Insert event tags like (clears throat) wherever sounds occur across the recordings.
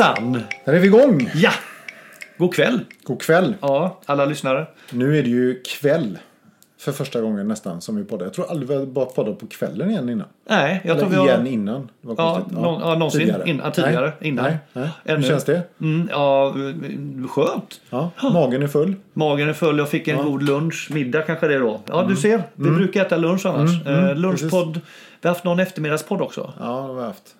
Hejsan! Där är vi igång! Ja! God kväll! God kväll! Ja, alla lyssnare. Nu är det ju kväll. För första gången nästan som vi poddar. Jag tror aldrig vi har bara poddat på kvällen igen innan. Nej, jag Eller tror vi har... igen innan. Det var Ja, någon, ja, någonsin. Tidigare. In, ja, tidigare. Nej. Innan. Nej. Nej. Hur känns det? Mm, ja, eh, skönt. Ja. Magen är full. Magen är full, jag fick en god lunch, middag kanske det är då. Ja, du ser. Vi brukar äta lunch annars. eh, lunchpodd. Vi har haft någon eftermiddagspodd också. Ja, det har vi haft.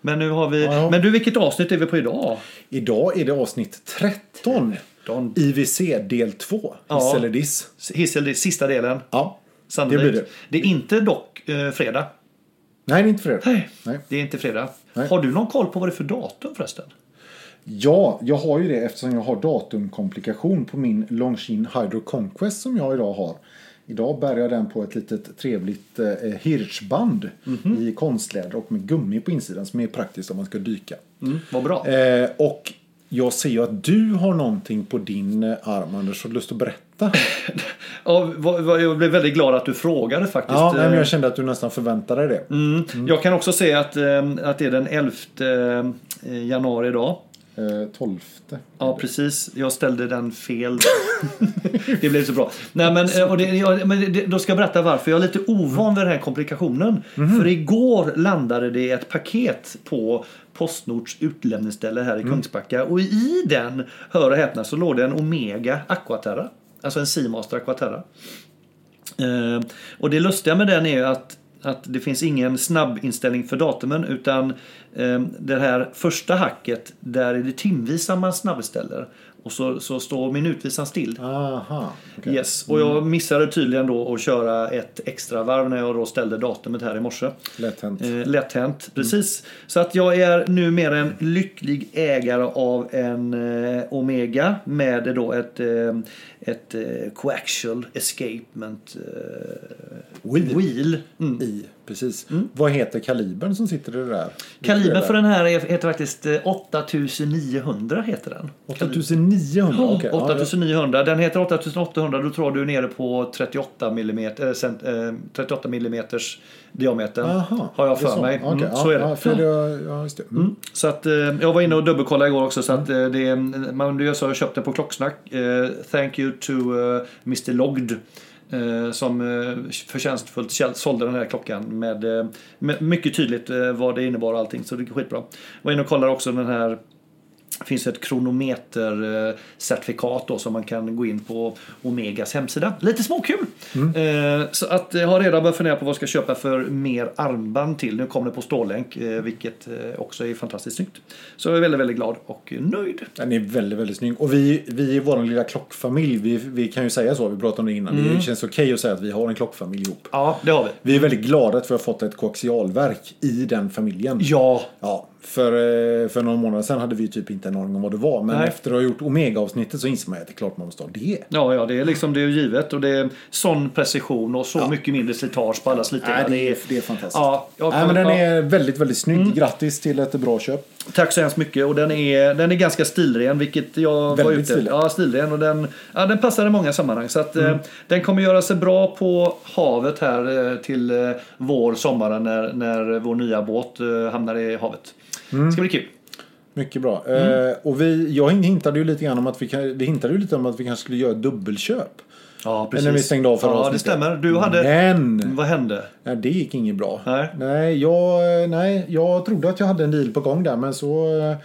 Men nu har vi... Ja. Men du, vilket avsnitt är vi på idag? Idag är det avsnitt 13. Don- IVC del 2. Ja. Hiss eller diss. Hissel, det är sista delen. Ja. Sannolikt. Det blir det. Det är inte dock eh, fredag. Nej, det är inte fredag. Nej. Nej. Det är inte fredag. Nej. Har du någon koll på vad det är för datum förresten? Ja, jag har ju det eftersom jag har datumkomplikation på min Longines Hydro Conquest som jag idag har. Idag bär jag den på ett litet trevligt eh, hirschband Mhm. i konstläder och med gummi på insidan som är praktiskt om man ska dyka. Mm, vad bra. Eh, och jag ser ju att du har någonting på din eh, arm Anders. Har du lust att berätta? (laughs) Ja, jag blev väldigt glad att du frågade faktiskt. Ja, men Eh, jag kände att du nästan förväntade dig det. mm. Jag kan också se att, eh, att det är den 11 eh, januari idag. Eh, 12. Ja, precis. Jag ställde den fel. (laughs) det blev så bra. Nej, men, eh, och det, jag, men det, då ska jag berätta varför. Jag är lite ovan vid den här komplikationen. För igår landade det ett paket på Postnords utlämningsställe här i Kungsbacka. Och i den, hör och häpna, så låg det en Omega Aquaterra. Alltså en Seamaster Aquaterra. Eh, och det lustiga med den är ju att, att det finns ingen snabbinställning för datumen utan eh, det här första hacket där är det timvisa man snabbställer och så, så står minutvisan still. Aha. okej. Yes, och jag missade tydligen då att köra ett extra varv när jag då ställde datumet här i morse. Lätt hänt. Eh, lätt hänt, precis. Så att jag är numera en lycklig ägare av en eh, Omega med då ett, eh, ett eh, coaxial escapement eh, Wheel. wheel. Mm. I, precis. Vad heter kalibern som sitter i det där? Kalibern för den här är- heter faktiskt eh, 8900 heter den. 8900? Ja, okej. Ja, 8900. Den heter 8800. Då tror du är nere på 38 mm, eh, cent, eh, 38 mm diameter. Aha, har jag för så. mig. Mm, ja, så är det. Ja, för det ja, just det. Mm. Mm. Så att, eh, jag var inne och dubbelkollade igår också så att eh, det man, jag jag köpte på Klocksnack. Eh, thank you to eh, Mr Logged. Eh, som eh, förtjänstfullt sålde den här klockan med, eh, med mycket tydligt vad det innebar och allting. Så det är skitbra. Var inne och kollade också den här det finns ett kronometercertifikat då som man kan gå in på Omegas hemsida. Lite småkul! Eh, så att jag har redan börjat fundera på vad jag ska köpa för mer armband till. Nu kommer det på stålänk eh, vilket eh, också är fantastiskt snyggt. Så jag är väldigt, väldigt glad och nöjd. Den är väldigt, väldigt snygg. Och vi, vi i vår lilla klockfamilj, vi, vi kan ju säga så, vi pratade om det innan. Mm. Det känns okej att säga att vi har en klockfamilj ihop. Ja, det har vi. Vi är väldigt glada att vi har fått ett koaxialverk i den familjen. Ja, Ja, för, eh, för några månader sedan hade vi typ inte en aning om vad det var. Men Nej. efter att ha gjort Omega-avsnittet så inser man att det är klart man måste ha det. ja, ja det är liksom det är givet och det är sån precision och så mycket mindre slitage på alla slitningar. Nej, det, är, det är fantastiskt. Ja, jag Nej, men den ja. Mm. är väldigt, väldigt snygg. Grattis till ett bra köp. Tack så hemskt mycket och den är, den är ganska stilren vilket jag var Väldigt ute stilren. Ja, stilren och den, ja, den passar i många sammanhang. Så att, Mm. eh, den kommer göra sig bra på havet här eh, till eh, vår, sommaren när, när vår nya båt eh, hamnar i havet. Mm. Det ska bli kul. Mycket bra. Mm. Eh, och vi, jag hintade ju lite grann om att vi, kan, vi hintade ju lite om att vi kanske skulle göra dubbelköp. Ja, När vi stängde av förra Ja, det stämmer. Du hade... Men! Vad hände? Nej, det gick inget bra. Nej. Nej, jag, nej, jag trodde att jag hade en deal på gång där men så eh,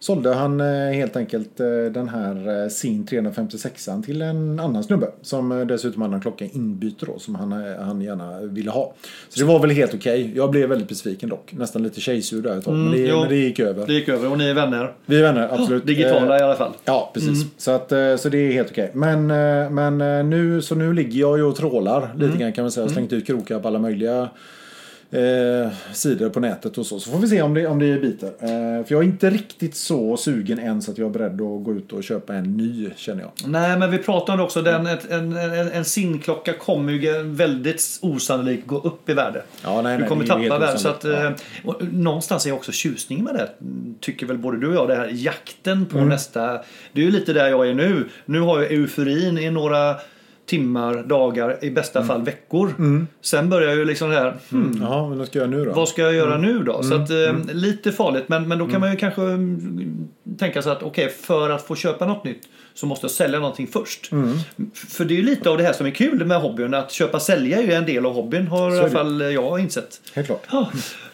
sålde han eh, helt enkelt eh, den här eh, sin 356 till en annan snubbe. Som dessutom hade en klocka inbyte då som han, han gärna ville ha. Så det var väl helt okej. Jag blev väldigt besviken dock. Nästan lite tjejsur där ett tag. men, det, men det gick över. Det gick över och ni är vänner. Vi är vänner, absolut. Digitala Eh, i alla fall. Ja, precis. Så, att, så det är helt okej. Men, eh, men eh, nu, så nu ligger jag ju och trålar lite grann kan man säga. Jag har slängt ut krokar på alla möjliga eh, sidor på nätet och så. Så får vi se om det, om det biter. Eh, för jag är inte riktigt så sugen än så att jag är beredd att gå ut och köpa en ny känner jag. Nej, men vi pratade om det också. Den, en, en, en sinklocka kommer ju väldigt osannolikt gå upp i värde. Ja, nej, du nej, kommer ju tappa värde. Så att, eh, och, någonstans är också tjusningen med det. Tycker väl både du och jag. Det här jakten på Mm. nästa. Det är ju lite där jag är nu. Nu har jag euforin i några timmar, dagar, i bästa fall veckor. Sen börjar ju liksom det här, hmm, Jaha, men vad ska jag göra nu då? vad ska jag göra nu då? Så att, eh, lite farligt, men, men då kan man ju kanske mm, tänka sig att okej, för att få köpa något nytt så måste jag sälja någonting först. För det är ju lite av det här som är kul med hobbyn, att köpa och sälja är ju en del av hobbyn, har i alla fall jag insett. Helt klart. Ja.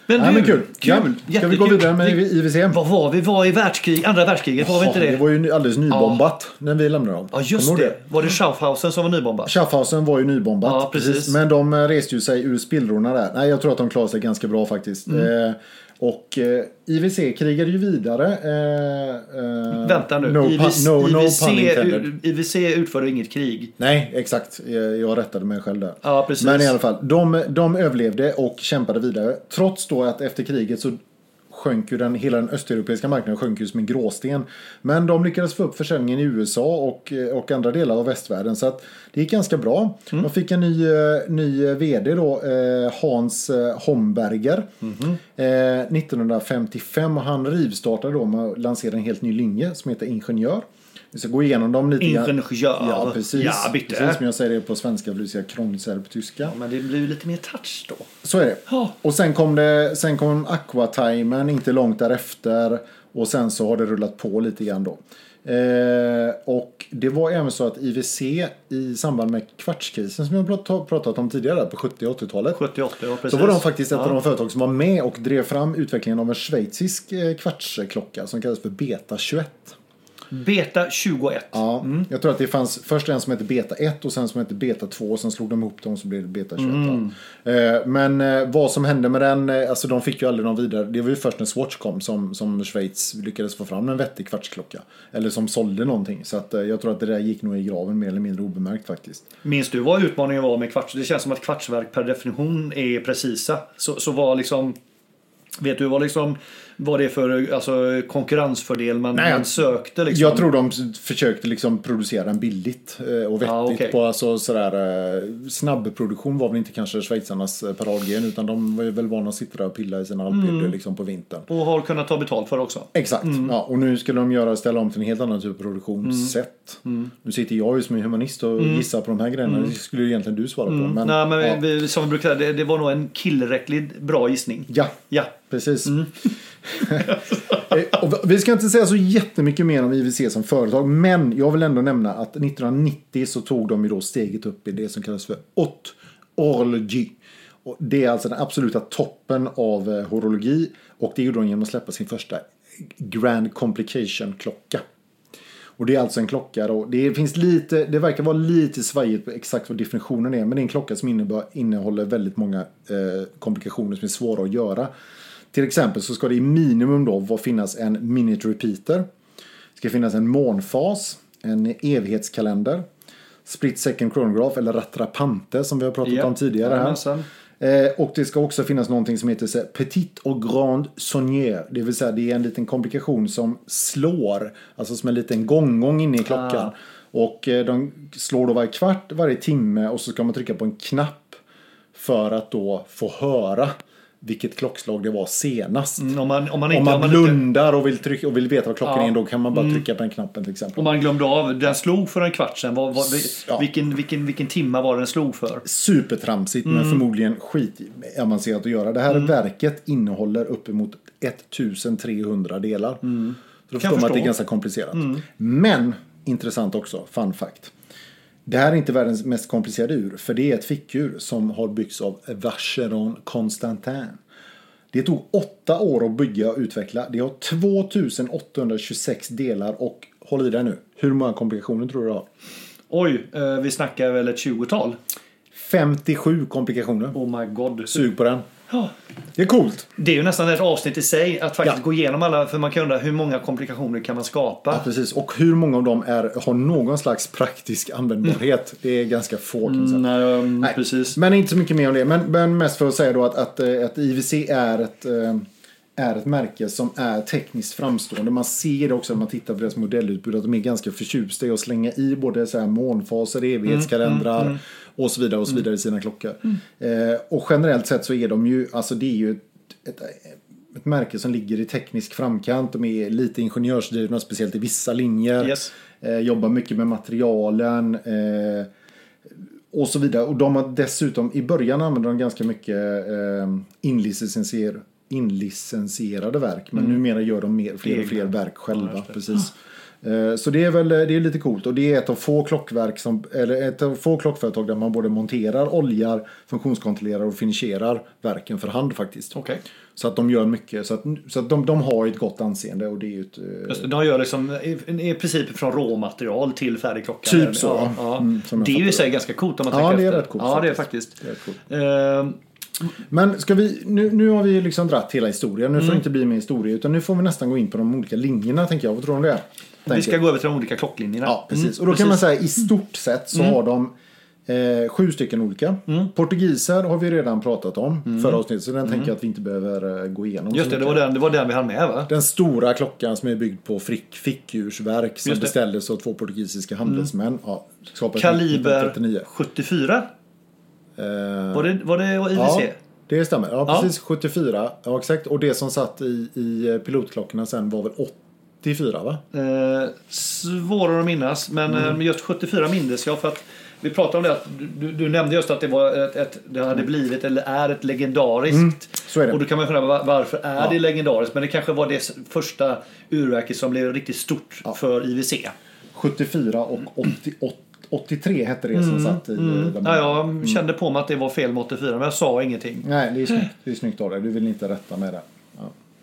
Men du, men kul. Ja. kul. Ska vi gå vidare med Vi- IWC? Vad var vi? Var i världskrig, andra världskriget, var vi inte Ja, det? det var ju alldeles nybombat när vi lämnade dem. Ja, just det. ihåg Var det Schaffhausen som var nybombat? Schaffhausen var ju nybombat. Ja, precis. Men de eh, reste ju sig ur spillrorna där. Nej, jag tror att de klarade sig ganska bra faktiskt. Mm. Eh, och eh, IWC krigade ju vidare. Eh, eh, Vänta nu. No, IVC, no, no IVC. IVC utförde inget krig. Nej, exakt. Jag, jag rättade mig själv där. Ja, precis. Men i alla fall, de, de överlevde och kämpade vidare. Trots då att efter kriget så sjönk ju den, hela den östeuropeiska marknaden sjönk ju som en gråsten. Men de lyckades få upp försäljningen i USA och, och andra delar av västvärlden. Så att det gick ganska bra. Mm. De fick en ny, eh, ny vd då, eh, Hans eh, Homberger. Mhm. Eh, 1955 och han rivstartade då med att lansera en helt ny linje som heter Ingenjör. Vi ska gå igenom dem lite grann. Ingenjör. Ja, precis. Ja, bitte. Precis som jag säger det på svenska vill säga krångligt säga det på tyska. Men det blir ju lite mer touch då. Så är det. Ja. Och sen kom, det, sen kom Aquatimern inte långt därefter. Och sen så har det rullat på lite grann då. Eh, och det var även så att IWC i samband med kvartskrisen som jag prat- pratat om tidigare på 70 och 80-talet. 78, ja precis. Så var de faktiskt ett ja. av de företag som var med och drev fram utvecklingen av en schweizisk eh, kvartsklocka som kallas för Beta 21. Beta 21. Ja, Jag tror att det fanns först en som hette Beta 1 och sen som hette Beta 2 och sen slog de ihop dem och så blev det Beta 21. då. Eh, Men eh, vad som hände med den, eh, alltså de fick ju aldrig någon vidare. Det var ju först när Swatch kom som, som Schweiz lyckades få fram en vettig kvartsklocka. Eller som sålde någonting. Så att jag tror att det där gick nog i graven mer eller mindre obemärkt faktiskt. Minns du vad utmaningen var med kvarts? Det känns som att kvartsverk per definition är precisa. Så, så var liksom... Vet du vad liksom vad det är för alltså, konkurrensfördel man, Nej, man sökte? Liksom? Jag tror de försökte liksom producera den billigt eh, och vettigt. Ja, okej. på alltså sådär, eh, snabbproduktion var väl inte kanske schweizarnas eh, paradgren utan de var väl vana att sitta där och pilla i sina alphyddor liksom på vintern. Och har kunnat ta betalt för det också. Exakt. Ja, och nu skulle de göra, ställa om till en helt annan typ av produktionssätt. Nu sitter jag ju som är humanist och gissar på de här grejerna. Det skulle ju egentligen du svara på. Men, Nej, men ja. vi, som vi brukar säga, det, det var nog en killräckligt bra gissning. ja, Ja. Precis. (laughs) Eh, och vi ska inte säga så jättemycket mer om IWC som företag. Men jag vill ändå nämna att 1990 så tog de ju då steget upp i det som kallas för horlogie. Och det är alltså den absoluta toppen av eh, horologi. Och det gjorde de genom att släppa sin första Grand Complication-klocka. Och det är alltså en klocka då. Det finns lite, det verkar vara lite svajigt på exakt vad definitionen är. Men det är en klocka som innebär, innehåller väldigt många eh, komplikationer som är svåra att göra. Till exempel så ska det i minimum då finnas en minute repeater. Det ska finnas en månfas, en evighetskalender, split second chronograph eller rattrapante som vi har pratat Ja. om tidigare här. Jajamensan. Eh, och det ska också finnas någonting som heter petit och grand sonnier. Det vill säga det är en liten komplikation som slår. Alltså som en liten gongong inne i klockan. Ah. Och eh, de slår då varje kvart, varje timme och så ska man trycka på en knapp. För att då få höra vilket klockslag det var senast. Mm, Om man, om man inte, Om man om man inte, blundar och vill, trycka, och vill veta vad klockan Ja. Mm. är då kan man bara trycka på den knappen till exempel. om man glömde av, den slog för en kvart sedan. Vad, vad, Ja. vilken, vilken, vilken timma var den slog för? Supertramsigt Mm. men förmodligen skitavancerat att göra. Det här verket innehåller uppemot 1300 delar. Så då Mm. Kan förstår man att det är. Mm. ganska komplicerat. Men intressant också, fun fact. Det här är inte världens mest komplicerade ur, för det är ett fickur som har byggts av Vacheron Constantin. Det tog åtta år att bygga och utveckla. Det har 2826 delar och håll i dig nu. Hur många komplikationer tror du det har? Oj, eh, vi snackar väl ett 20-tal? 57 komplikationer. Oh my god. Sug på den. Ja. Det är coolt. Det är ju nästan ett avsnitt i sig att faktiskt Ja. gå igenom alla, för man kan undra hur många komplikationer kan man skapa? Ja, precis. Och hur många av dem är, har någon slags praktisk användbarhet? Det är ganska få kan man säga. Nej, um, Nej, precis. Men inte så mycket mer om det. Men, men mest för att säga då att, att, eh, att IWC är ett, eh, är ett märke som är tekniskt framstående. Man ser det också när man tittar på deras modellutbud att de är ganska förtjusta i att slänga i både så här månfaser, evighetskalendrar och så vidare och så vidare i sina klockor. Eh, och generellt sett så är de ju, alltså det är ju ett, ett, ett märke som ligger i teknisk framkant. De är lite ingenjörsdrivna, speciellt i vissa linjer. Yes. Eh, jobbar mycket med materialen. Eh, och så vidare. Och de har dessutom, i början använde de ganska mycket eh, inlicensier, inlicensierade verk. Men numera gör de mer, fler och fler verk själva. precis. Eh, Så det är väl det är lite coolt och det är ett av få klockverk som, eller ett av få klockföretag där man både monterar, oljar, funktionskontrollerar och finisherar verken för hand faktiskt. Okej. Så att de gör mycket, så att, så att de, de har ett gott anseende och det är ju ett... eh, Just De gör liksom i, i princip från råmaterial till färdig klocka. Typ så. Ja, ja. Mm, det är ju i sig ganska coolt om man Ja, tänker det är efter. rätt coolt Ja, det är faktiskt. faktiskt. Det är. Eh, Men ska vi, nu, nu har vi liksom dratt hela historien, nu får Mm. det inte bli mer historia utan nu får vi nästan gå in på de olika linjerna tänker jag. Vad tror du om det? vi ska gå över till de olika klocklinjerna. Ja, precis. Mm, och då kan man. Mm. säga i stort sett så har de eh, sju stycken olika. Mm. Portugiser har vi redan pratat om förra avsnittet så den tänker jag att vi inte behöver eh, gå igenom. Just det, det var, den, det var den vi hann med va? Den stora klockan som är byggd på frick, fickhjursverk som beställdes av två portugisiska handelsmän. Ja, skapades Kaliber 1939. 74. Eh, Var det, var det IWC? Ja, det stämmer. Ja, Ja. precis. 74. Ja, exakt. Och det som satt i, i eh, pilotklockorna sen var väl 84, va? Eh, svårare att minnas, men Mm. eh, just 74 mindes jag för att vi pratade om det att du, du nämnde just att det var ett, ett, det hade blivit eller är ett legendariskt. Mm, så är det. Och då kan man fundera var- varför är det legendariskt? Men det kanske var det första urverket som blev riktigt stort för IWC. 74 och 80, 83 hette det som satt i eh, Mm. Ja, jag kände på mig att det var fel med 84 men jag sa ingenting. Nej, det är snyggt. (laughs) Det är snyggt av dig. Du vill inte rätta med det. Ja.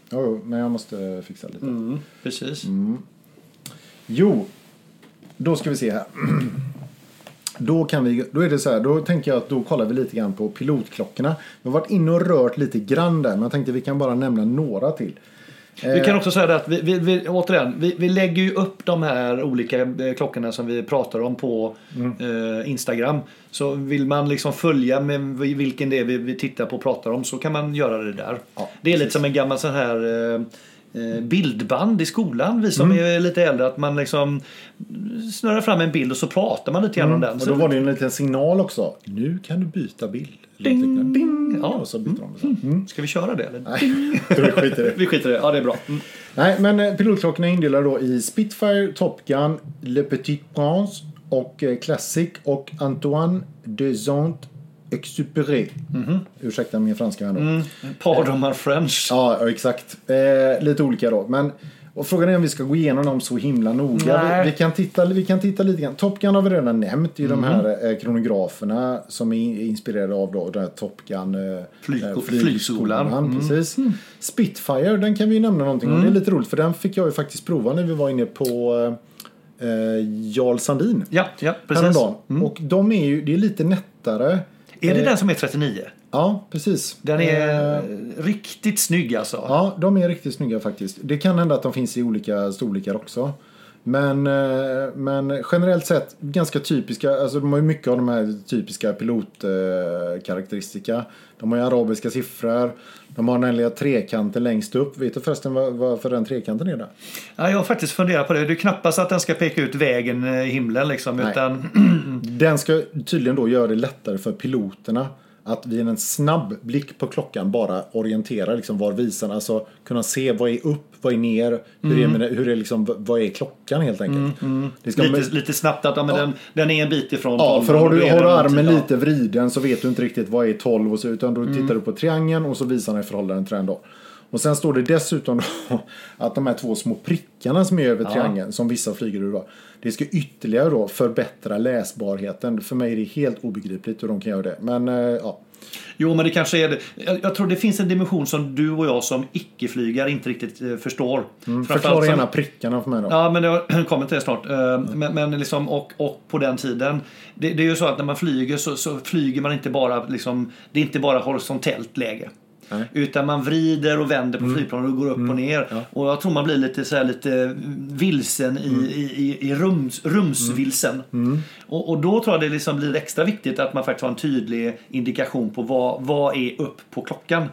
Jo, men jag måste fixa lite. Mm, precis. Jo, då ska vi se här. (clears throat) Då, kan vi, då är det så här, då tänker jag att då kollar vi lite grann på pilotklockorna. Vi har varit inne och rört lite grann där, men jag tänkte att vi kan bara nämna några till. Vi kan också säga det att vi, vi, vi, återigen, vi, vi lägger ju upp de här olika eh, klockorna som vi pratar om på eh, Instagram. Så vill man liksom följa med vilken det är vi, vi tittar på och pratar om så kan man göra det där. Ja, det är lite som en gammal sån här eh, eh, bildband i skolan. Vi som är lite äldre att man liksom snurrar fram en bild och så pratar man lite grann om den. Och då var det en liten signal också. Nu kan du byta bild. Ding, ding. Ja, och så byter de. Så. Mm. Ska vi köra det eller? Nej, (laughs) då skiter i det. Vi skiter i det. Ja, det är bra. Mm. Nej, men eh, pilotklockorna är indelade då i Spitfire, Top Gun, Le Petit Prince och eh, Classic och Antoine de Saint-Exupéry. Ursäkta min franska här nu. Pardon my French. Ja, exakt. Eh, lite olika då. Men, och frågan är om vi ska gå igenom dem så himla noga. Vi, vi, kan titta, vi kan titta lite grann. Top Gun har vi redan nämnt i Mm. de här eh, kronograferna som är in- inspirerade av då, den här Top Gun eh, Flyg- eh, flygskolan. Mm. Precis. Spitfire, den kan vi ju nämna någonting om. Det är lite roligt för den fick jag ju faktiskt prova när vi var inne på eh, eh, Jarl Sandin. Ja, ja precis. Häromdagen. Och de är ju, det är lite nättare. Är det Eh, den som är 39? Ja, precis. Den är Eh, riktigt snygg alltså. Ja, de är riktigt snygga faktiskt. Det kan hända att de finns i olika storlekar också. Men, eh, men generellt sett ganska typiska, alltså de har ju mycket av de här typiska pilotkaraktäristika. De har ju arabiska siffror. De har den lilla trekanten längst upp. Vet du förresten vad- varför den trekanten är där? Ja, jag har faktiskt funderat på det. Det är knappast att den ska peka ut vägen eh, i himlen liksom. Nej. Utan, Den ska tydligen då göra det lättare för piloterna att vid en snabb blick på klockan bara orientera liksom var visaren, alltså kunna se vad är upp, vad är ner, hur är, med- hur är liksom, vad är klockan helt enkelt. Det ska lite, lite snabbt att ja, men Den, den är en bit ifrån Ja, för har du, har du armen någonting, lite vriden så vet du inte riktigt vad är 12 och så, utan då tittar du på triangeln och så visar den i förhållande till den då. Och sen står det dessutom (laughs) att de här två små prickarna som är över triangeln, som vissa flyger ur då, det ska ytterligare då förbättra läsbarheten. För mig är det helt obegripligt hur de kan göra det. Men eh, ja. Jo, men det kanske är det. Jag, tror det finns en dimension som du och jag som icke-flygare inte riktigt eh, förstår. Framförallt Förklara gärna prickarna för mig då. Ja, men jag (clears throat) kommer till det snart. Eh, Men, men liksom, och, och på den tiden. Det, det är ju så att när man flyger så, så flyger man inte bara liksom, Det är inte bara horisontellt läge. Nej. Utan man vrider och vänder på flygplanet och går upp och ner. Och jag tror man blir lite, så här, lite vilsen i, i, i, i rums, rumsvilsen. Och, och då tror jag det liksom blir extra viktigt att man faktiskt har en tydlig indikation på vad, vad är upp på klockan.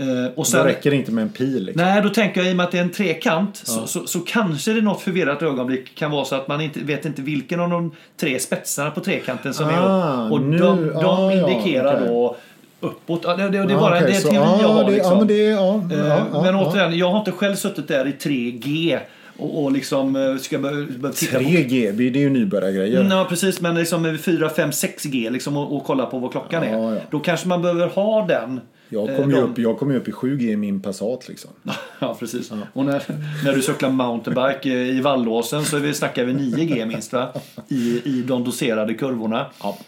Eh, och Då sen, räcker det inte med en pil. Liksom. Nej, då tänker jag i och med att det är en trekant så, så, så kanske det något förvirrat ögonblick kan vara så att man inte vet inte vilken av de tre spetsarna på trekanten som Ah, är upp. Och nu- de, de ah, ja, indikerar okej. då uppåt. Ja, det, det, det är bara okej, det är så- teori ja, jag har. det- Liksom. Ja, men det. Ja, Eh, ja, men återigen, jag har inte själv suttit där i 3G och, och liksom eh, ska börja börja titta på 3GB, det är ju nybörjargrejer. Ja precis, men liksom 4, 5, 6G liksom och, och kolla på vad klockan är. Då kanske man behöver ha den. Jag eh, kom, ju upp, jag kom ju upp i 7G i min Passat liksom. (laughs) Ja precis. Och när, när du cyklar mountainbike eh, i Vallåsen så vi, snackar vi 9G minst va? I, I de doserade kurvorna. Ja.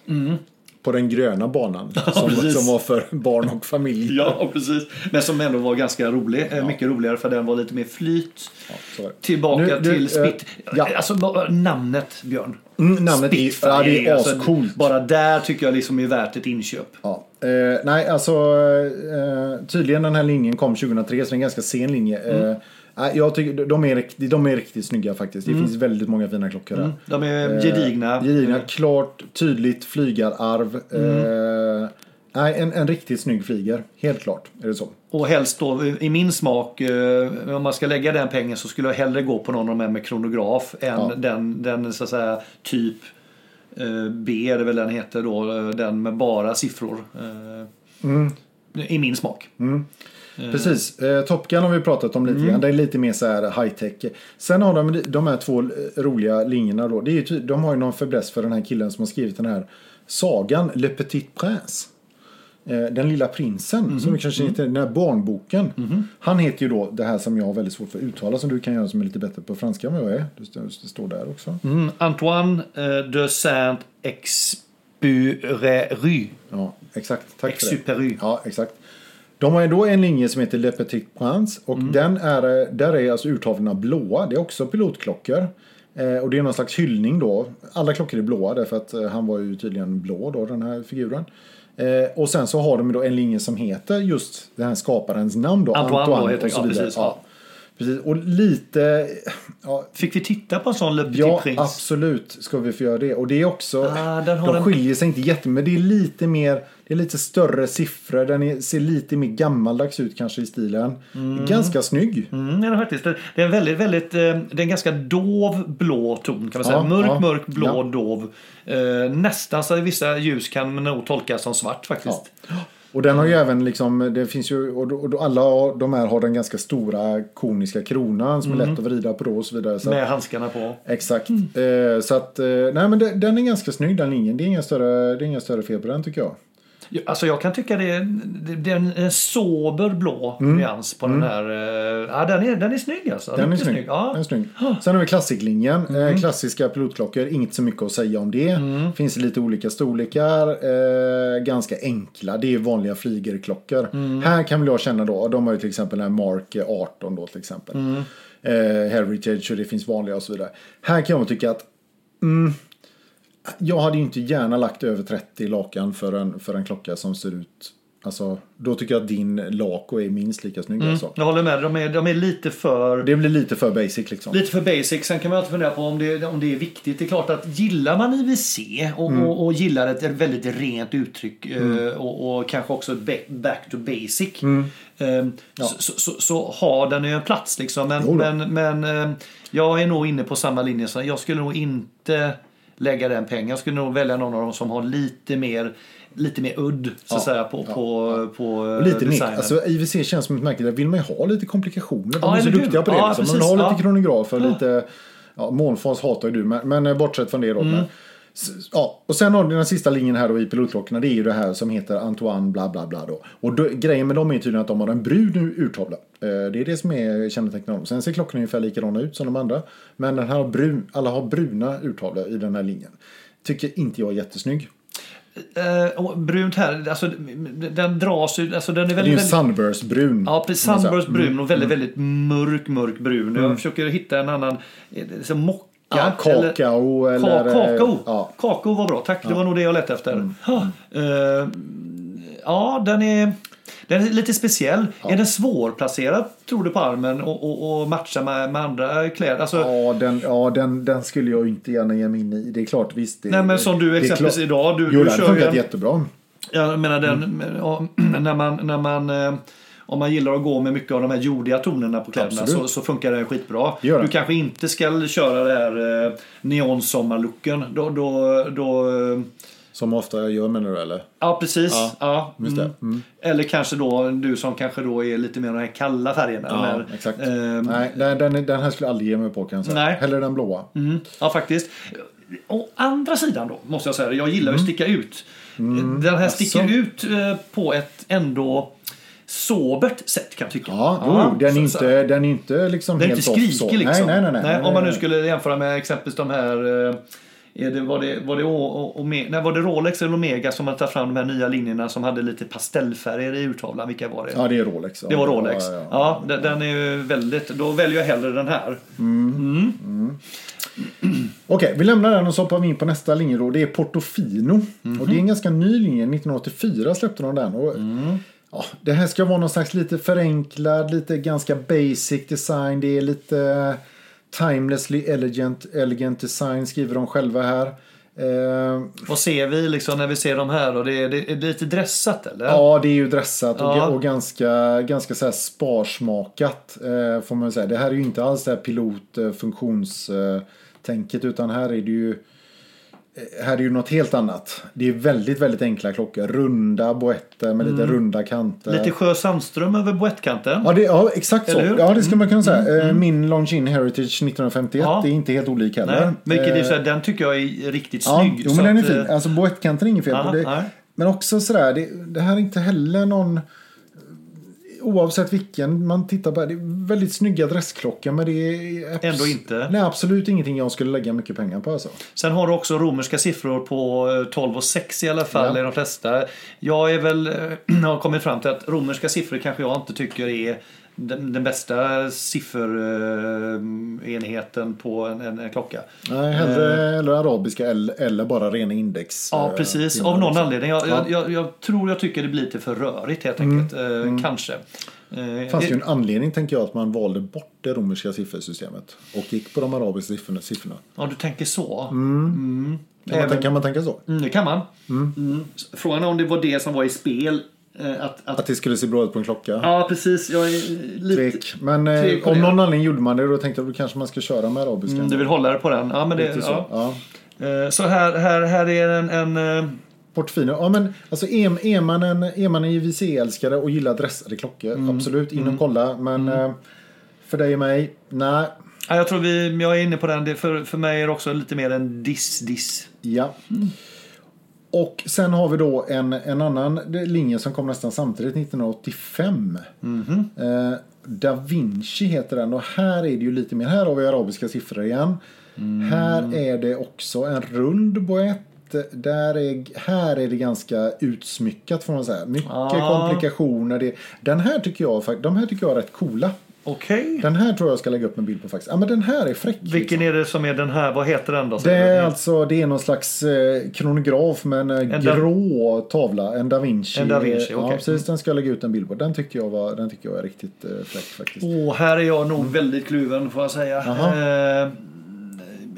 På den gröna banan. som, Mm. precis. som var för barn och familj. Ja precis. Men som ändå var ganska rolig. eh, Mycket roligare för den var lite mer flyt. Ja, är. Tillbaka Nu- nu, till eh, Spit. ja. Alltså namnet Björn. Mm, namnet är, Spitfire, ja, det är alltså, ascoolt. Bara där tycker jag liksom är värt ett inköp. Ja. Eh, nej, alltså eh, tydligen den här linjen kom 2003 så det är en ganska sen linje. Mm. Eh, jag tycker de är, de är riktigt snygga faktiskt. Det finns väldigt många fina klockor där. De är Eh, gedigna. Gedigna, klart, tydligt flygararv. Mm. Eh, nej, en, en riktigt snygg flyger. Helt klart är det så. Och helst då, i min smak, eh, om man ska lägga den pengen så skulle jag hellre gå på någon av de här med kronograf än Ja. den, den så att säga typ eh, B är det väl den heter då, eh, den med bara siffror. Mm. eh, I min smak. Precis. Eh, Top Gun har vi pratat om lite Mm. grann. Det är lite mer så här high tech. Sen har de de här två eh, roliga linjerna då. Det är ju, de har ju någon fäbless för den här killen som har skrivit den här sagan Le Petit Prince. Eh, Den lilla prinsen, Mhm. som vi kanske heter, den här barnboken. Han heter ju då det här som jag har väldigt svårt för att uttala, som du kan göra som är lite bättre på franska än vad jag är. Det står, där också. Mm, Antoine eh, de Saint-Exupéry. Ja, exakt. Tack för det. Ja, exakt. De har ju då en linje som heter Le Petit Prince och Mm. den är, där är alltså urtavlorna blåa. Det är också pilotklockor. Eh, och det är någon slags hyllning då. Alla klockor är blåa därför att eh, han var ju tydligen blå då, den här figuren. Eh, och sen så har de då en linje som heter just den här skaparens namn då. Antoine heter och så ja, vidare. precis, Ja. ja. Precis. Och lite... Ja, Fick vi titta på en sån Le Petit Ja, Prince? absolut ska vi få göra det. Och det är också, Ah, de skiljer sig inte jättemycket, men det är lite mer, det är lite större siffror. Den är, ser lite mer gammaldags ut kanske i stilen. Ganska snygg. Mm, ja, faktiskt. Det det är en väldigt, väldigt, eh, det är en ganska dov blå ton kan man säga. Ja, mörk, ja. mörk, blå, Ja. dov. Eh, nästan så att vissa ljus kan nog tolka som svart faktiskt. Och den har ju även liksom, det finns ju, och, alla de här har den ganska stora koniska kronan som är lätt att vrida på då och så vidare. Så Med handskarna på. exakt. Eh, så att, eh, nej men det, den är ganska snygg den linjen. Det är inga större, det är inga större fel på den tycker jag. Alltså jag kan tycka det är, det är en, en sober blå nyans på den här. eh, Ja, den är, den är snygg alltså. Den är Riktigt snygg. Ja. Den är snygg. Sen har vi klassiklinjen. Eh, klassiska pilotklockor. Inget så mycket att säga om det. Finns i lite olika storlekar. Eh, ganska enkla. Det är vanliga flygerklockor. Här kan väl jag känna då. De har ju till exempel den här Mark 18 då till exempel. Eh, Heritage och det finns vanliga och så vidare. Här kan jag tycka att mm, jag hade ju inte gärna lagt över 30 lakan för en, för en klocka som ser ut Alltså, då tycker jag att din Laco är minst lika snygg. Alltså. Jag håller med. De är, de är lite för... Det blir lite för basic liksom. Lite för basic. Sen kan man alltid fundera på om det, om det är viktigt. Det är klart att gillar man IWC och, Mm. och, och gillar ett väldigt rent uttryck eh, och, och kanske också back to basic. Mm. eh, så, så, så, så har den ju en plats liksom. Men, men, men eh, jag är nog inne på samma linje. Så jag skulle nog inte lägga den pengen. Jag skulle nog välja någon av dem som har lite mer Lite mer udd så att Ja, säga på, ja, på, på lite mer, designen. alltså IWC känns som ett märke där vill man ju ha lite komplikationer. De är så duktiga på det. Ja, liksom. Man har lite ja. kronografer, lite... Ja, månfas hatar ju du, men, men eh, bortsett från det då. Mm. Men, ja, och sen har den sista linjen här då i pilotklockorna. Det är ju det här som heter Antoine bla bla bla då. Och då, grejen med dem är tydligen att de har en brun urtavla. Eh, det är det som är kännetecknat dem. Sen ser klockorna ungefär likadana ut som de andra. Men den här har brun, alla har bruna urtavlor i den här linjen. Tycker inte jag är jättesnygg. Och brunt här, alltså den dras ju, alltså den är Det är väldigt, ju väldigt Sunburst-brun. Ja, precis. kan man säga. Sunburst brun och väldigt, väldigt mörk, mörk brun. Jag försöker hitta en annan, så mocka. Ja, kakao eller... Ka- kakao. Ja. Kakao var bra, tack. Det var nog det jag letade efter. Ja, eh, ja den är... Den är lite speciell. Är den svårplacerad, tror du, på armen och, och, och matcha med, med andra kläder? Alltså, Ja, den, ja den, den skulle jag inte gärna ge mig in i. Det är klart, visst. Det, Nej, men som du exempelvis idag, du- jo, du den har funkat en- jättebra. Jag menar den, Mm. ja, (clears throat) när man, när man eh, om man gillar att gå med mycket av de här jordiga tonerna på kläderna så, så funkar det skitbra. Det. Du kanske inte ska köra det här eh, neonsommarlooken. Då, då, då, eh, Som ofta gör menar du eller? Ja, precis. Ja, Ja, det. mm. Eller kanske då du som kanske då är lite mer de här kalla färgerna. Ja, här, exakt. ehm, Nej, den, den, här skulle jag aldrig ge mig på kan jag säga. Nej. Hellre den blåa. Mm, ja, faktiskt. Å andra sidan då, måste jag säga, jag gillar att sticka ut. Den här sticker ut eh, på ett ändå sobert sätt kan jag tycka. Ja, jo, den, är så- inte, den är inte liksom Den helt inte skrikig så. liksom. Nej, nej, nej. nej, om man nu skulle jämföra med exempelvis de här eh, är det, var, det, var, det, O- O- Ome- nej, var det Rolex eller Omega som hade tagit fram de här nya linjerna som hade lite pastellfärger i urtavlan? Vilka var det? Ja, det är Rolex. Ja. Det var Rolex. Ja, Ja, ja, ja. den, den är ju väldigt... Då väljer jag hellre den här. Okej, vi lämnar den och så hoppar vi in på nästa linje då. Det är Portofino. Och det är en ganska ny linje. 1984 släppte de den. Och, ja, det här ska vara någon slags lite förenklad, lite ganska basic design. Det är lite timelessly elegant, elegant design skriver de själva här. Eh, Vad ser vi liksom när vi ser de här? Och det, är, det är lite dressat eller? Ja, det är ju dressat och, Ja. och ganska, ganska så här sparsmakat. Eh, får man säga. Det här är ju inte alls det här pilot eh, funktionstänket utan här är det ju eh, här är ju något helt annat. Det är väldigt, väldigt enkla klockor. Runda boetter med lite runda kanter. Lite Sjö Sandström över boettkanten. Ja, det, ja, exakt så. Eller hur? Ja, det skulle man kunna säga. Eh, Min Longines Heritage 1951 Ja. är inte helt olik heller. Nej, vilket Eh, är så här, den tycker jag är riktigt Ja, snygg. jo, så men den är fin. eh, Alltså boettkanten är inget fel på. Men också sådär, det, det här är inte heller någon... Oavsett vilken man tittar på, det är väldigt snygga dressklockor men det är... Ändå inte. Nej, absolut ingenting jag skulle lägga mycket pengar på alltså. Sen har du också romerska siffror på eh, 12 och 6 i alla fall Ja. i de flesta. Jag är väl, eh, (clears throat) har kommit fram till att romerska siffror kanske jag inte tycker är den, den bästa sifferenheten på en, en, en klocka. Nej, hellre, hellre arabiska eller, eller bara rena index. Eh. Ja, eh, precis. Av någon liksom. anledning. Jag, Ja. Mm. jag, jag, tror jag tycker det blir lite för rörigt helt enkelt. Eh, Kanske. Eh, Det fanns ju en anledning tänker jag att man valde bort det romerska siffersystemet och gick på de arabiska siffrorna. Ja, du tänker så. Mm. Kan, man, kan man tänka så? Mm, det kan man. Mm. Frågan är om det var det som var i spel. Eh, Att, att, Att det skulle se bra ut på en klocka? ja, precis. Jag är lite... Tvek. Men eh, om det. någon anledning gjorde man det då tänkte jag att kanske man ska köra med arabiska. Mm, du vill hålla det på den? Ja, men det... Lite så. Ja. Ja. Eh, Så här, här, här är en... en eh, Portofino. Ja, men alltså är, är, man en, är man en JVC-älskare och gillar dressade klockor, Mm. absolut, in och kolla. Men eh, för dig och mig, nej. ja, jag tror vi, jag är inne på den. Det, för, för mig är det också lite mer en diss-diss. Ja. Och sen har vi då en, en annan linje som kom nästan samtidigt, 1985. Mhm. Eh, da Vinci heter den och här är det ju lite mer, här har vi arabiska siffror igen. Mm. Här är det också en rund boett. Där är, här är det ganska utsmyckat får man säga. Mycket Ah. komplikationer. Det, den här tycker jag, de här tycker jag är rätt coola. Okej. Den här tror jag ska lägga upp en bild på faktiskt. Ja men den här är fräck. Vilken liksom. är det som är den här? Vad heter den då? Det är alltså det är någon slags eh, kronograf med en, eh, En da- grå tavla. En da Vinci. En da Vinci, Ja okej. precis, den ska jag lägga ut en bild på. Den tycker jag, var, den tycker jag är riktigt eh, fräck faktiskt. Åh, här är jag nog väldigt kluven får jag säga. Eh,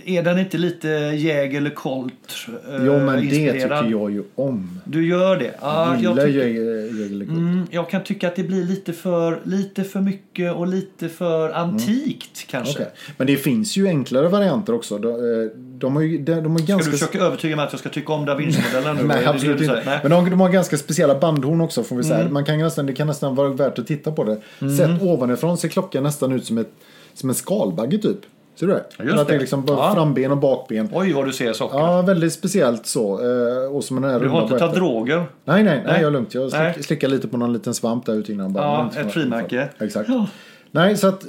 är den inte lite Jäger eller Colt eh, Jo men det inspirerad? tycker jag ju om. Du gör det? Ja, Jag jag, gillar tycker, Jäger- Jägerlegård. mm, jag kan tycka att det blir lite för, lite för mycket och lite för antikt kanske. Okej. Men det finns ju enklare varianter också. De, eh, de har ju de, de har Ska ganska... du försöka övertyga mig att jag ska tycka om Da Vinci-modellen det (laughs) Nej, det absolut inte. Nej. Men de, de har ganska speciella bandhorn också får vi säga. Mm. Man kan nästan, det kan nästan vara värt att titta på det. Sett ovanifrån ser klockan nästan ut som, ett, som en skalbagge typ. Du det? Ja, just att det är liksom bara Ja. framben och bakben. Oj, vad du ser saker. Ja, väldigt speciellt så. Eh, Och som den här du har inte tagit droger? Nej, nej, nej, Nej. jag är lugnt. Jag Nej. slick, slickar lite på någon liten svamp där ute innan. Bara, Ja, ett frimärke. Exakt. Ja. Nej, så att,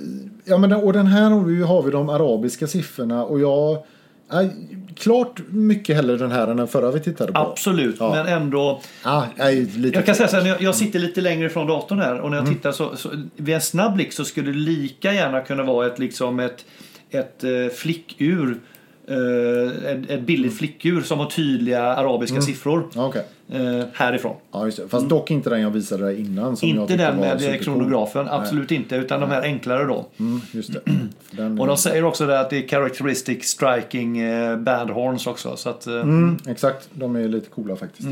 ja men och den här har vi, har vi de arabiska siffrorna och jag, äh, klart mycket hellre den här än den förra vi tittade på. Absolut, Ja. men ändå. Ah, nej, lite Jag kan säga så här, jag, sitter lite längre ifrån datorn här och när Mm. jag tittar så, så vid en snabb blick så skulle det lika gärna kunna vara ett, liksom ett, ett eh, flickur. Eh, ett, billigt flickur som har tydliga arabiska siffror Ja, Okej. eh, härifrån. Ja, just det. Fast dock inte den jag visade dig innan. Som inte den med kronografen, absolut inte, utan de här enklare då. Mm, just det. (clears throat) Och de säger också att det är characteristic striking eh, bandhorns också. Så att, eh, mm, exakt, de är lite coola faktiskt.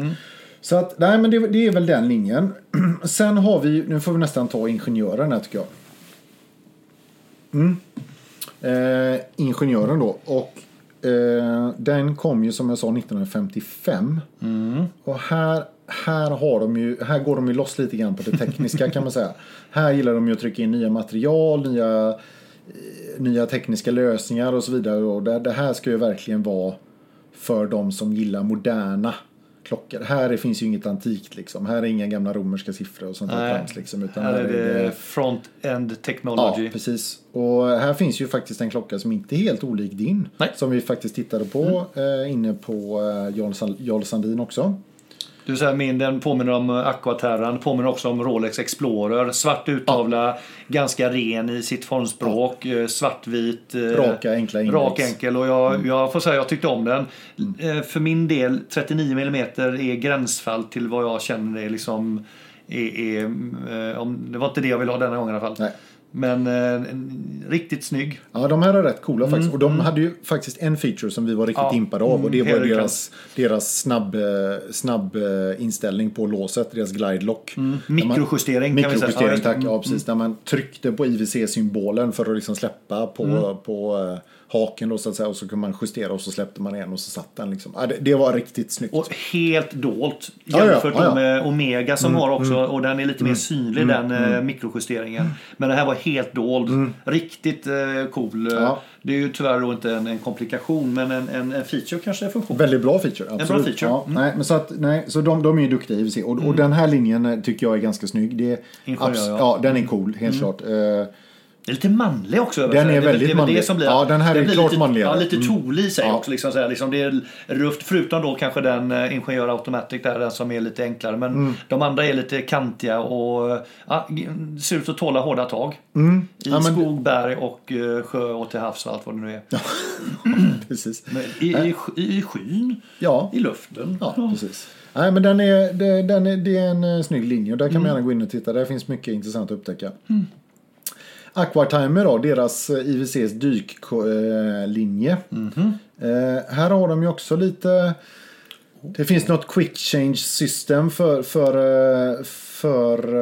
Så att, nej men det, det är väl den linjen. (clears throat) Sen har vi, nu får vi nästan ta ingenjören här tycker jag. Mm. Eh, ingenjören då. Och Eh, den kom ju som jag sa 1955. Och här, här, har de ju, här går de ju loss lite grann på det tekniska kan man säga. Här gillar de ju att trycka in nya material, nya, eh, nya tekniska lösningar och så vidare. Och det, det här ska ju verkligen vara för de som gillar moderna klockor. Här finns ju inget antikt liksom. Här är inga gamla romerska siffror och sånt där trams liksom. Utan Här är det det- front-end Ja, technology. precis. Och här finns ju faktiskt en klocka som inte är helt olik din. Nej. Som vi faktiskt tittade på eh, inne på eh, Jarl Sandin också. Du säger min, den påminner om Aquaterran, påminner också om Rolex Explorer. Svart uttavla, ganska ren i sitt formspråk, eh, svartvit. eh, Raka, enkla index. Rak, enkel. Och jag, jag får säga jag tyckte om den. Eh, För min del, 39 mm är gränsfall till vad jag känner är liksom... Är, är, eh, om, det var inte det jag ville ha denna gången i alla fall. Nej. Men eh, riktigt snygg. Ja, de här är rätt coola faktiskt. Och de hade ju faktiskt en feature som vi var riktigt Mm, Ja. impade av. Och det Mm, var helt deras, deras snabb, eh, snabb eh, inställning på låset, deras glide lock. Man- Mikrojustering kan vi säga. Mikrojustering, just det. tack. Ja, precis. Där man tryckte på IWC-symbolen för att liksom släppa på, Mm. på eh, haken då, så att säga. Och så kunde man justera och så släppte man igen och så satt den liksom. Ja, det, det var riktigt snyggt. Och helt dolt jämfört ja, ja. med Omega som har också och den är lite mer synlig den eh, Mm. mikrojusteringen. Men det här var helt dold. Riktigt eh, cool. Det är ju tyvärr då inte en, en komplikation men en, en, en feature kanske är funktion. Väldigt bra feature. Absolut. bra feature. Mm. nej, men så att, nej, så de, de är ju duktiga i IWC. Och, och den här linjen eh, tycker jag är ganska snygg. Det Ingenjör, ja. ja, den är cool, helt klart. Eh, Det är lite manlig också. Den är väldigt det manlig. Det som blir, Ja, den här det är klart lite, manligare. Ja, lite tolig i sig Ja. också. Liksom, så här, liksom, det är rufft. Förutom då kanske den uh, Ingenjör Automatic där, den som är lite enklare. Men Mm. de andra är lite kantiga och ja, ser ut att tåla hårda tag. I Mm. Ja, men- skog, berg och uh, sjö och till havs och allt vad det nu är. (clears throat) precis. Men i, i, i, I skyn, Ja, i luften. ja, precis. Nej, men den är, den är, det är en eh, snygg linje och där kan Mm. man gärna gå in och titta. Där finns mycket intressant att upptäcka. Aquatimer då, deras eh, IWCs dyklinje. Mhm. Eh, här har de ju också lite... Det finns något quick change system för, för, eh, för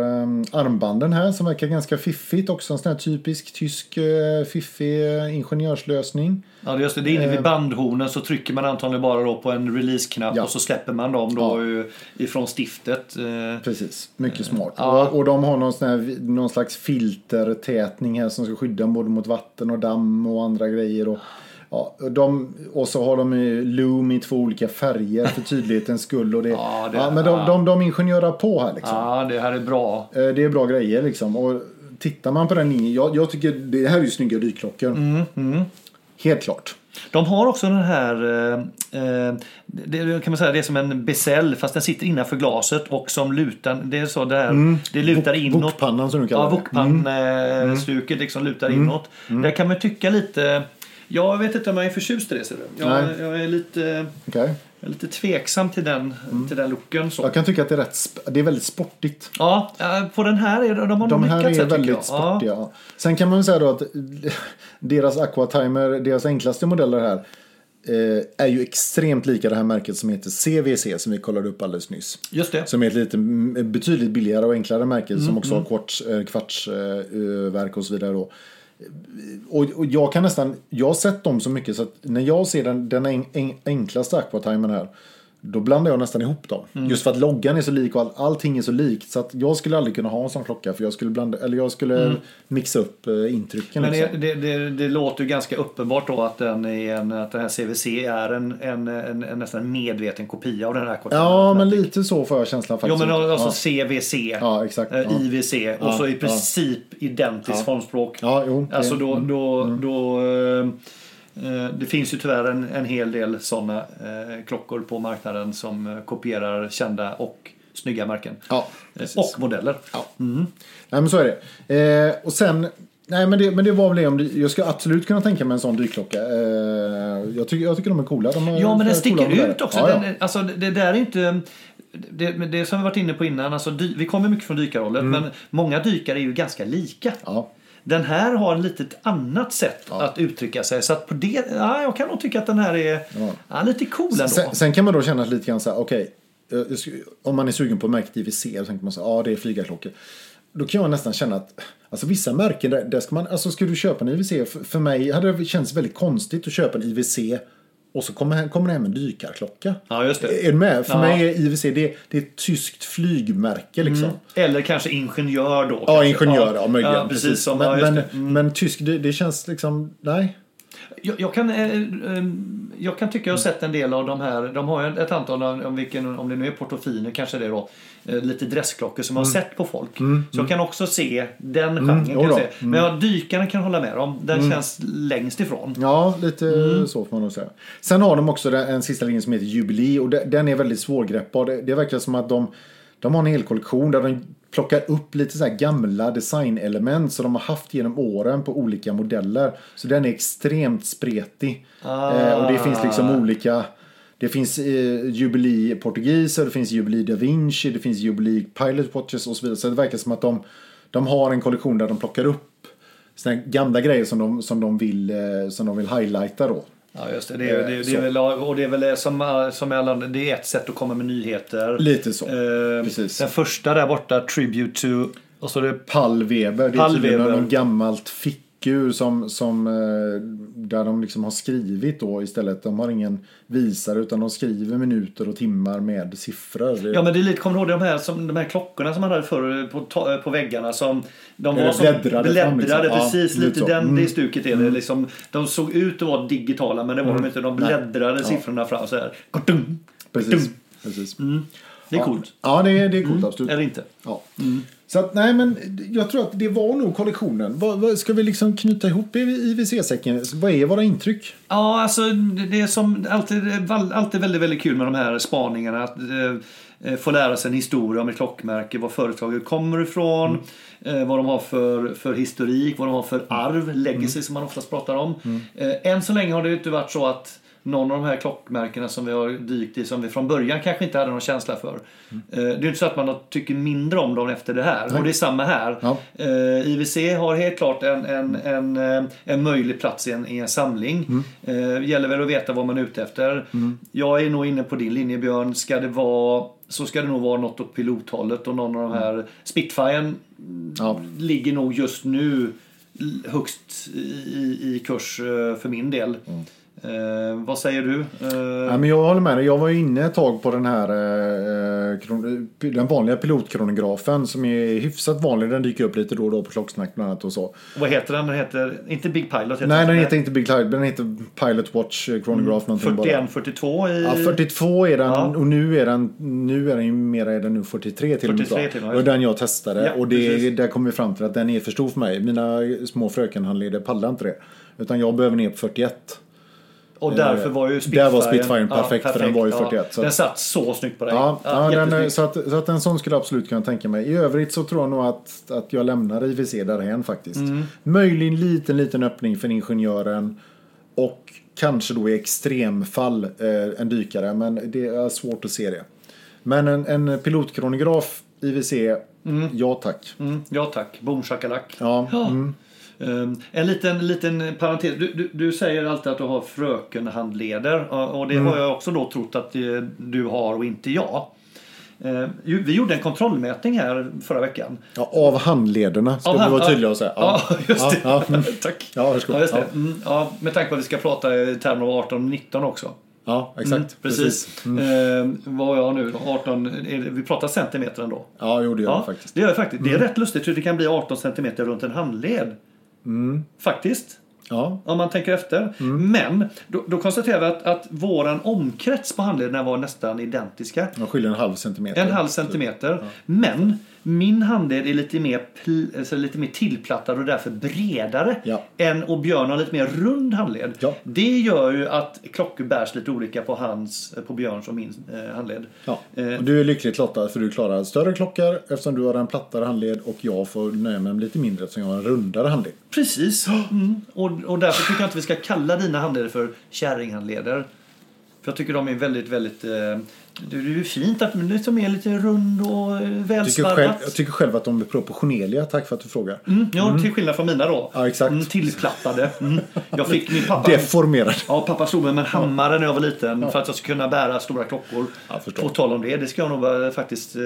armbanden här som verkar ganska fiffigt. Också en sån här typisk tysk eh, fiffig eh, ingenjörslösning. Ja, det är just det. Det är inne vid bandhornen så trycker man antagligen bara då på en release-knapp Eh. Ja. och så släpper man dem då ju ifrån stiftet. Eh, Precis, mycket smart. Ja. Och, och de har någon, här, någon slags filtertätning här som ska skydda både mot vatten och damm och andra grejer. Och, ja, de, och så har de ju Loom i två olika färger för tydlighetens skull. Och det, (laughs) Ja, det- ja, men de, ja. de, de ingenjörar på här liksom. Ja, det här är bra. Eh, Det är bra grejer liksom. Och tittar man på den linjen, jag, jag tycker det här är ju snygga dykklockor. Mm, Helt klart. De har också den här, eh, eh, det kan man säga, det är som en bezel fast den sitter innanför glaset och som lutar, det är så där, det lutar Wok- inåt. wokpannan som du kallar Ja, det. wokpann-stuket liksom lutar inåt. Där kan man tycka lite, jag vet inte om jag är förtjust i det ser du. Jag, jag är lite, Okej. Jag är lite tveksam till den, till den looken. Så. Jag kan tycka att det är, rätt, det är väldigt sportigt. Ja, eh, på den här är de har De här är väldigt jag. sportiga. Ja. Sen kan man säga då att (laughs) deras Aquatimer, deras enklaste modeller här eh, är ju extremt lika det här märket som heter CVC som vi kollade upp alldeles nyss. Just det. Som är ett lite mm, betydligt billigare och enklare märke Mm, som också har kvarts, eh, kvartsverk och så vidare. Då. Och, och jag kan nästan, jag har sett dem så mycket så att när jag ser den, den en, en, enklaste Aquatimern här då blandar jag nästan ihop dem. Mm. Just för att loggan är så lik och all, allting är så likt. Så att jag skulle aldrig kunna ha en sån klocka för jag skulle, blanda, eller jag skulle mixa upp eh, intrycken. Mm. Men liksom. det, det, det, låter ju ganska uppenbart då att, den är en, att den här CVC är en, en, en, en nästan medveten kopia av den här Aquatim. Ja, men lite så får jag känslan Jo faktiskt. men alltså ja. CVC, Ja, exakt. eh, Ja. IVC och så i princip identiskt formspråk. Ja, jo. Alltså då, då, då eh, eh, det finns ju tyvärr en, en hel del sådana eh, klockor på marknaden som eh, kopierar kända och snygga märken. Ja, Eh, precis. och modeller. Ja. Nej, men så är det. Eh, och sen, nej men det, men det var väl det om det, Jag skulle absolut kunna tänka mig en sån dykklocka. Eh, jag, tycker, jag tycker de är coola. De Ja, men den sticker ut också. Ja, ja. Den, alltså, det, där är inte... Det, det som vi varit inne på innan, alltså, dy, vi kommer mycket från dykarhållet, Mm. men många dykare är ju ganska lika. Ja. Den här har ett litet annat sätt att uttrycka sig. Så att på det, ja, jag kan nog tycka att den här är ja. lite cool ändå. Sen, sen kan man då känna lite grann så här, okej. eh, jag skulle- om man är sugen på märket IWC så tänker man så här, ja det är flygarklockor. Då kan jag nästan känna att alltså vissa märken, där, där ska man, alltså ska du köpa en IWC, för, för mig hade det känts väldigt konstigt att köpa en IWC Och så kommer, kommer det hem en dykarklocka. Ja, just det. Är du med? För Ja. mig är IWC det, det är ett tyskt flygmärke liksom. Eller kanske ingenjör då. Ja, kanske. ingenjör, ja, möjligen. Ja, precis. Som, men, ja, men. Mm. men tysk, det, det känns liksom, nej. Jag, jag, kan, eh, eh, jag kan tycka jag har sett en del av de här. De har ett antal, om, vilken, om det nu är Portofino kanske det är då. eh, Lite dressklockor som jag har sett på folk. Så jag kan också se den genren. Kan jo jag se. Men jag, dykarna kan jag hålla med om. Den känns längst ifrån. Ja, lite Mm. så får man nog säga. Sen har de också en sista linje som heter Jubilee och de- den är väldigt svårgreppbar. Det, det verkar som att de, de har en hel kollektion där de plockar upp lite så här gamla designelement som de har haft genom åren på olika modeller. Så den är extremt spretig. Ah. Eh, och det finns liksom olika det finns eh, Jubilee portugiser, det finns Jubilee da Vinci, det finns Jubilee Pilot Watches och så vidare. Så det verkar som att de, de har en kollektion där de plockar upp såna gamla grejer som de, som de, vill, eh, som de vill highlighta då. Ja, just det. Det är, det, det Så. är väl, och det är väl som, som med alla det är ett sätt att komma med nyheter. Lite så. Eh, Precis. Den första där borta, Tribute to... Och så är det Pallweber, det är Pallweber. tydligen något gammalt fickur som, som, eh, där de liksom har skrivit då istället. De har ingen visare utan de skriver minuter och timmar med siffror. Ja men det är lite, kommer du ihåg de här, som, de här klockorna som man hade förr på, ta- på väggarna som de Eh, var som bläddrade bläddrade liksom. Ja, precis, lite så. den, Mm. det stuket är det liksom. De såg ut att vara digitala men det var de inte, de bläddrade siffrorna fram så här. Precis. Precis. Det är coolt. Ja, det är, det är coolt absolut. Eller inte. Ja. Så att, nej men jag tror att det var nog kollektionen. Vad, vad, ska vi liksom knyta ihop IWC-säcken? Vad är våra intryck? Ja, alltså det är som alltid, alltid väldigt, väldigt kul med de här spaningarna. Att eh, få lära sig en historia om ett klockmärke, var företaget kommer ifrån, eh, vad de har för, för historik, vad de har för arv, legacy som man oftast pratar om. Eh, än så länge har det inte varit så att någon av de här klockmärkena som vi har dykt i som vi från början kanske inte hade någon känsla för. Eh, Det är inte så att man tycker mindre om dem efter det här. Och det är samma här. Ja. Eh, IWC har helt klart en, en, en, eh, en möjlig plats i en, i en samling. Eh, gäller väl att veta vad man är ute efter. Jag är nog inne på din linje Björn. Ska det vara så ska det nog vara något åt pilothållet och någon av de här Spitfiren Ja. ligger nog just nu högst i, i kurs för min del. Eh, vad säger du? Eh, Ja, men jag håller med dig. Jag var inne ett tag på den här eh, den vanliga pilotkronografen som är hyfsat vanlig. Den dyker upp lite då och då på Klocksnack bland annat och så. vad heter den? Den heter inte Big Pilot? Heter Nej, den heter inte Big Cloud, den heter Pilot Watch eh, Chronograph någonting bara. 41, 42 i... Ja, 42 är den Ja. och nu är den, nu är den mera är den nu 43 till och med. 43 tror jag. till och med. Var den jag testade Ja, och det, precis. där kom vi fram till att den är för stor för mig. Mina små frökenhandleder pallar inte det. Utan jag behöver ner på 41. Och därför var ju Där Spitfire... var Spitfiren perfekt, för den var ju 41, så den att- satt så snyggt på dig. Ja, ja, den, jättesnyggt. så, att, så att en sån skulle jag absolut kunna tänka mig. I övrigt så tror jag nog att, att jag lämnar IWC därhen faktiskt. Mm. Möjligen liten, liten öppning för ingenjören. Och kanske då i extremfall eh, en dykare, men det är svårt att se det. Men en, en pilotkronograf IWC, ja tack. Mm, ja tack, boom shakalak. Ja, mm. Um, en liten, liten parentes. Du, du, du säger alltid att du har frökenhandleder och och det Mm. har jag också då trott att eh, du har och inte jag. Eh, ju- Vi gjorde en kontrollmätning här förra veckan. ja, av handlederna ska Av vi hand- vara tydliga och säga. Ja, (laughs) just det. Ja, ja, (laughs) mm. Tack. Ja, varsågod. Ja. Ja. Mm, ja, med tanke på att vi ska prata i termer av 18 och 19 också. ja exakt. Mm, precis. Eh, vad har jag nu då? 18, är det, vi pratar centimeter ändå. Ja, jo det gör Ja, det faktiskt. det gör faktiskt. Det är rätt lustigt hur det kan bli 18 centimeter runt en handled. Faktiskt. Ja, Om man tänker efter. Mm. Men då, då konstaterar vi att, att våran omkrets på handlederna var nästan identiska. de skiljer en halv centimeter. En halv centimeter. Men min handled är lite mer, alltså lite mer tillplattad och därför bredare. Ja. Än och Björn har lite mer rund handled. Ja. Det gör ju att klockor bärs lite olika på, hans, på Björns och min eh, handled. Ja. Eh, Och du är lyckligt lottad för du klarar större klockor eftersom du har en plattare handled och jag får nöja mig med lite mindre eftersom jag har en rundare handled. Precis. Mm. Och, och därför tycker jag inte vi ska kalla dina handleder för kärringhandleder. För jag tycker de är väldigt, väldigt... Eh, det är ju fint att de liksom är lite rund och eh, Jag välsvarvat. jag tycker själv att de är proportionerliga. Tack för att du frågar. Mm, ja, till skillnad från mina då. Ja, exakt. Mm, tillplattade. Mm. Jag fick min pappa... Deformerade. Ja, pappa slog mig med en hammare när jag var liten för att jag skulle kunna bära stora klockor. Ja. På tal om det, det ska jag nog eh, faktiskt... Eh,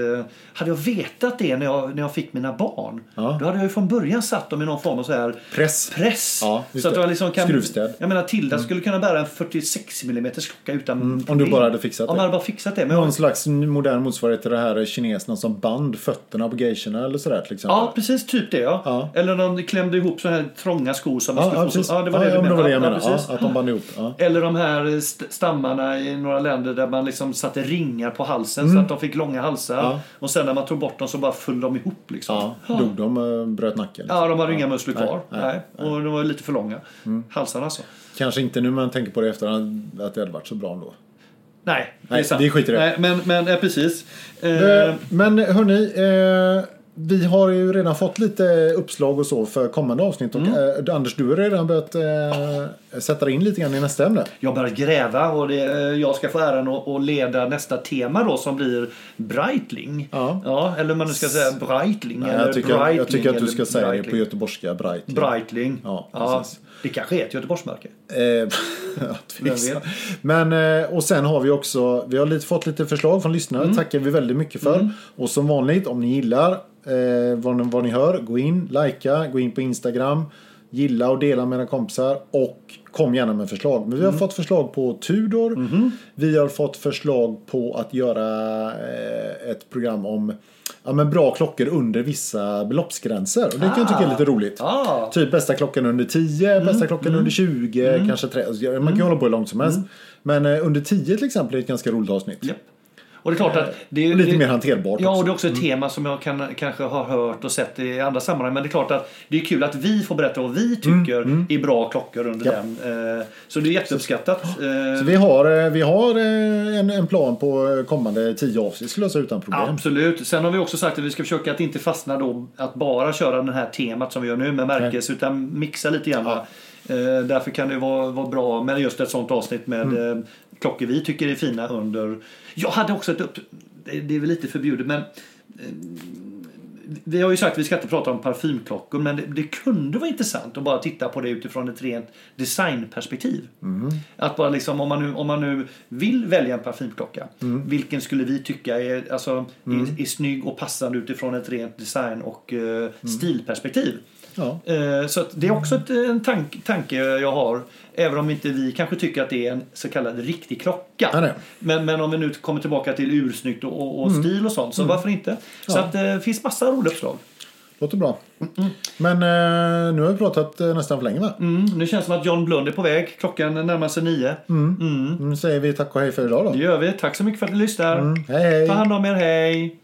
hade jag vetat det när jag, när jag fick mina barn, Ja. då hade jag ju från början satt dem i någon form av så här Press. press. Ja, så att jag liksom kan... Skruvstäd. Jag menar, Tilda skulle kunna bära en 46 mm klocka utan Mm, om du bara hade fixat Om det. jag hade bara fixat det. Men Någon slags modern motsvarighet till det här kineserna som band fötterna på geishorna eller sådär till exempel. Ja, precis. Typ det ja. Ja. Eller de klämde ihop så här trånga skor som man Ja, skulle ja, få precis. Ja, det var det ja, men det var det jag menade. att de band ihop. Eller de här st- stammarna i några länder där man liksom satte ringar på halsen så att de fick långa halsar. Mm. Och sen när man tog bort dem så bara föll de ihop liksom. Ja, dog de eh, bröt nacken. Ja, de hade inga muskler kvar. Nej, Nej, nej, Och de var lite för långa. Halsarna alltså. Kanske inte nu man tänker på det i efterhand att det hade varit så bra ändå. Nej, det Nej, är sant. skiter i det. Nej, men, men eh, precis. Eh, Men hörni, eh, vi har ju redan fått lite uppslag och så för kommande avsnitt. Och, Mm. eh, Anders, du har redan börjat eh, sätta dig in lite grann i nästa ämne. Jag har börjat gräva och det, eh, jag ska få äran att, leda nästa tema då som blir Breitling. Ja. eller man nu ska säga Breitling. Nej, eller jag, tycker, jag tycker att du ska säga det Breitling. på göteborgska, Breitling. Breitling. Ja, precis. det kanske är ett Göteborgsmärke. Eh, (laughs) ja. Men eh, och sen har vi också, vi har lite, fått lite förslag från lyssnare. Mm. tackar vi väldigt mycket för. Och som vanligt, om ni gillar eh, vad, ni, vad ni hör, gå in, likea, gå in på Instagram. Gilla och dela med era kompisar och kom gärna med förslag. Men vi har Mm. fått förslag på Tudor. Mm-hmm. Vi har fått förslag på att göra eh, ett program om ja, men bra klockor under vissa beloppsgränser. Och det kan jag tycka är lite roligt. Ah. Typ bästa klockan under 10, bästa klockan under 20, kanske 3. Alltså, Man kan ju hålla på hur långt som helst. Men eh, under 10 till exempel är ett ganska roligt avsnitt. Japp. Och det är klart att det är Och lite det, mer hanterbart Ja, och också. det är också ett tema som jag kan, kanske har hört och sett i andra sammanhang. Men det är klart att det är kul att vi får berätta vad vi tycker är bra klockor under Japp. den. Eh, Så det är jätteuppskattat. Eh, Så vi har, eh, vi har en, en plan på kommande 10 avsnitt skulle jag säga utan problem. Absolut. Sen har vi också sagt att vi ska försöka att inte fastna då att bara köra det här temat som vi gör nu med märkes utan mixa lite grann. Eh, därför kan det vara, vara bra med just ett sånt avsnitt med Mm. Eh, klockor vi tycker är fina under. Jag hade också ett upp... Det är väl lite förbjudet men vi har ju sagt att vi ska inte prata om parfymklockor men det, det kunde vara intressant att bara titta på det utifrån ett rent designperspektiv. Att bara liksom om man, nu, om man nu vill välja en parfymklocka, vilken skulle vi tycka är, alltså, är, är snygg och passande utifrån ett rent design och eh, stilperspektiv. Ja. Eh, Så det är också ett, en tank, tanke jag har. Även om inte vi kanske tycker att det är en så kallad riktig klocka. Ja. Men, men om vi nu kommer tillbaka till ursnyggt och, och, och stil och sånt, så varför inte? Så att det finns massa roliga uppslag. Låter bra. Men eh, nu har vi pratat eh, nästan för länge va? Mm, nu känns det som att John Blund är på väg. Klockan närmar sig nio. Nu säger vi tack och hej för idag då. Det gör vi. Tack så mycket för att ni lyssnar. Hej hej! Ta hand om er. Hej!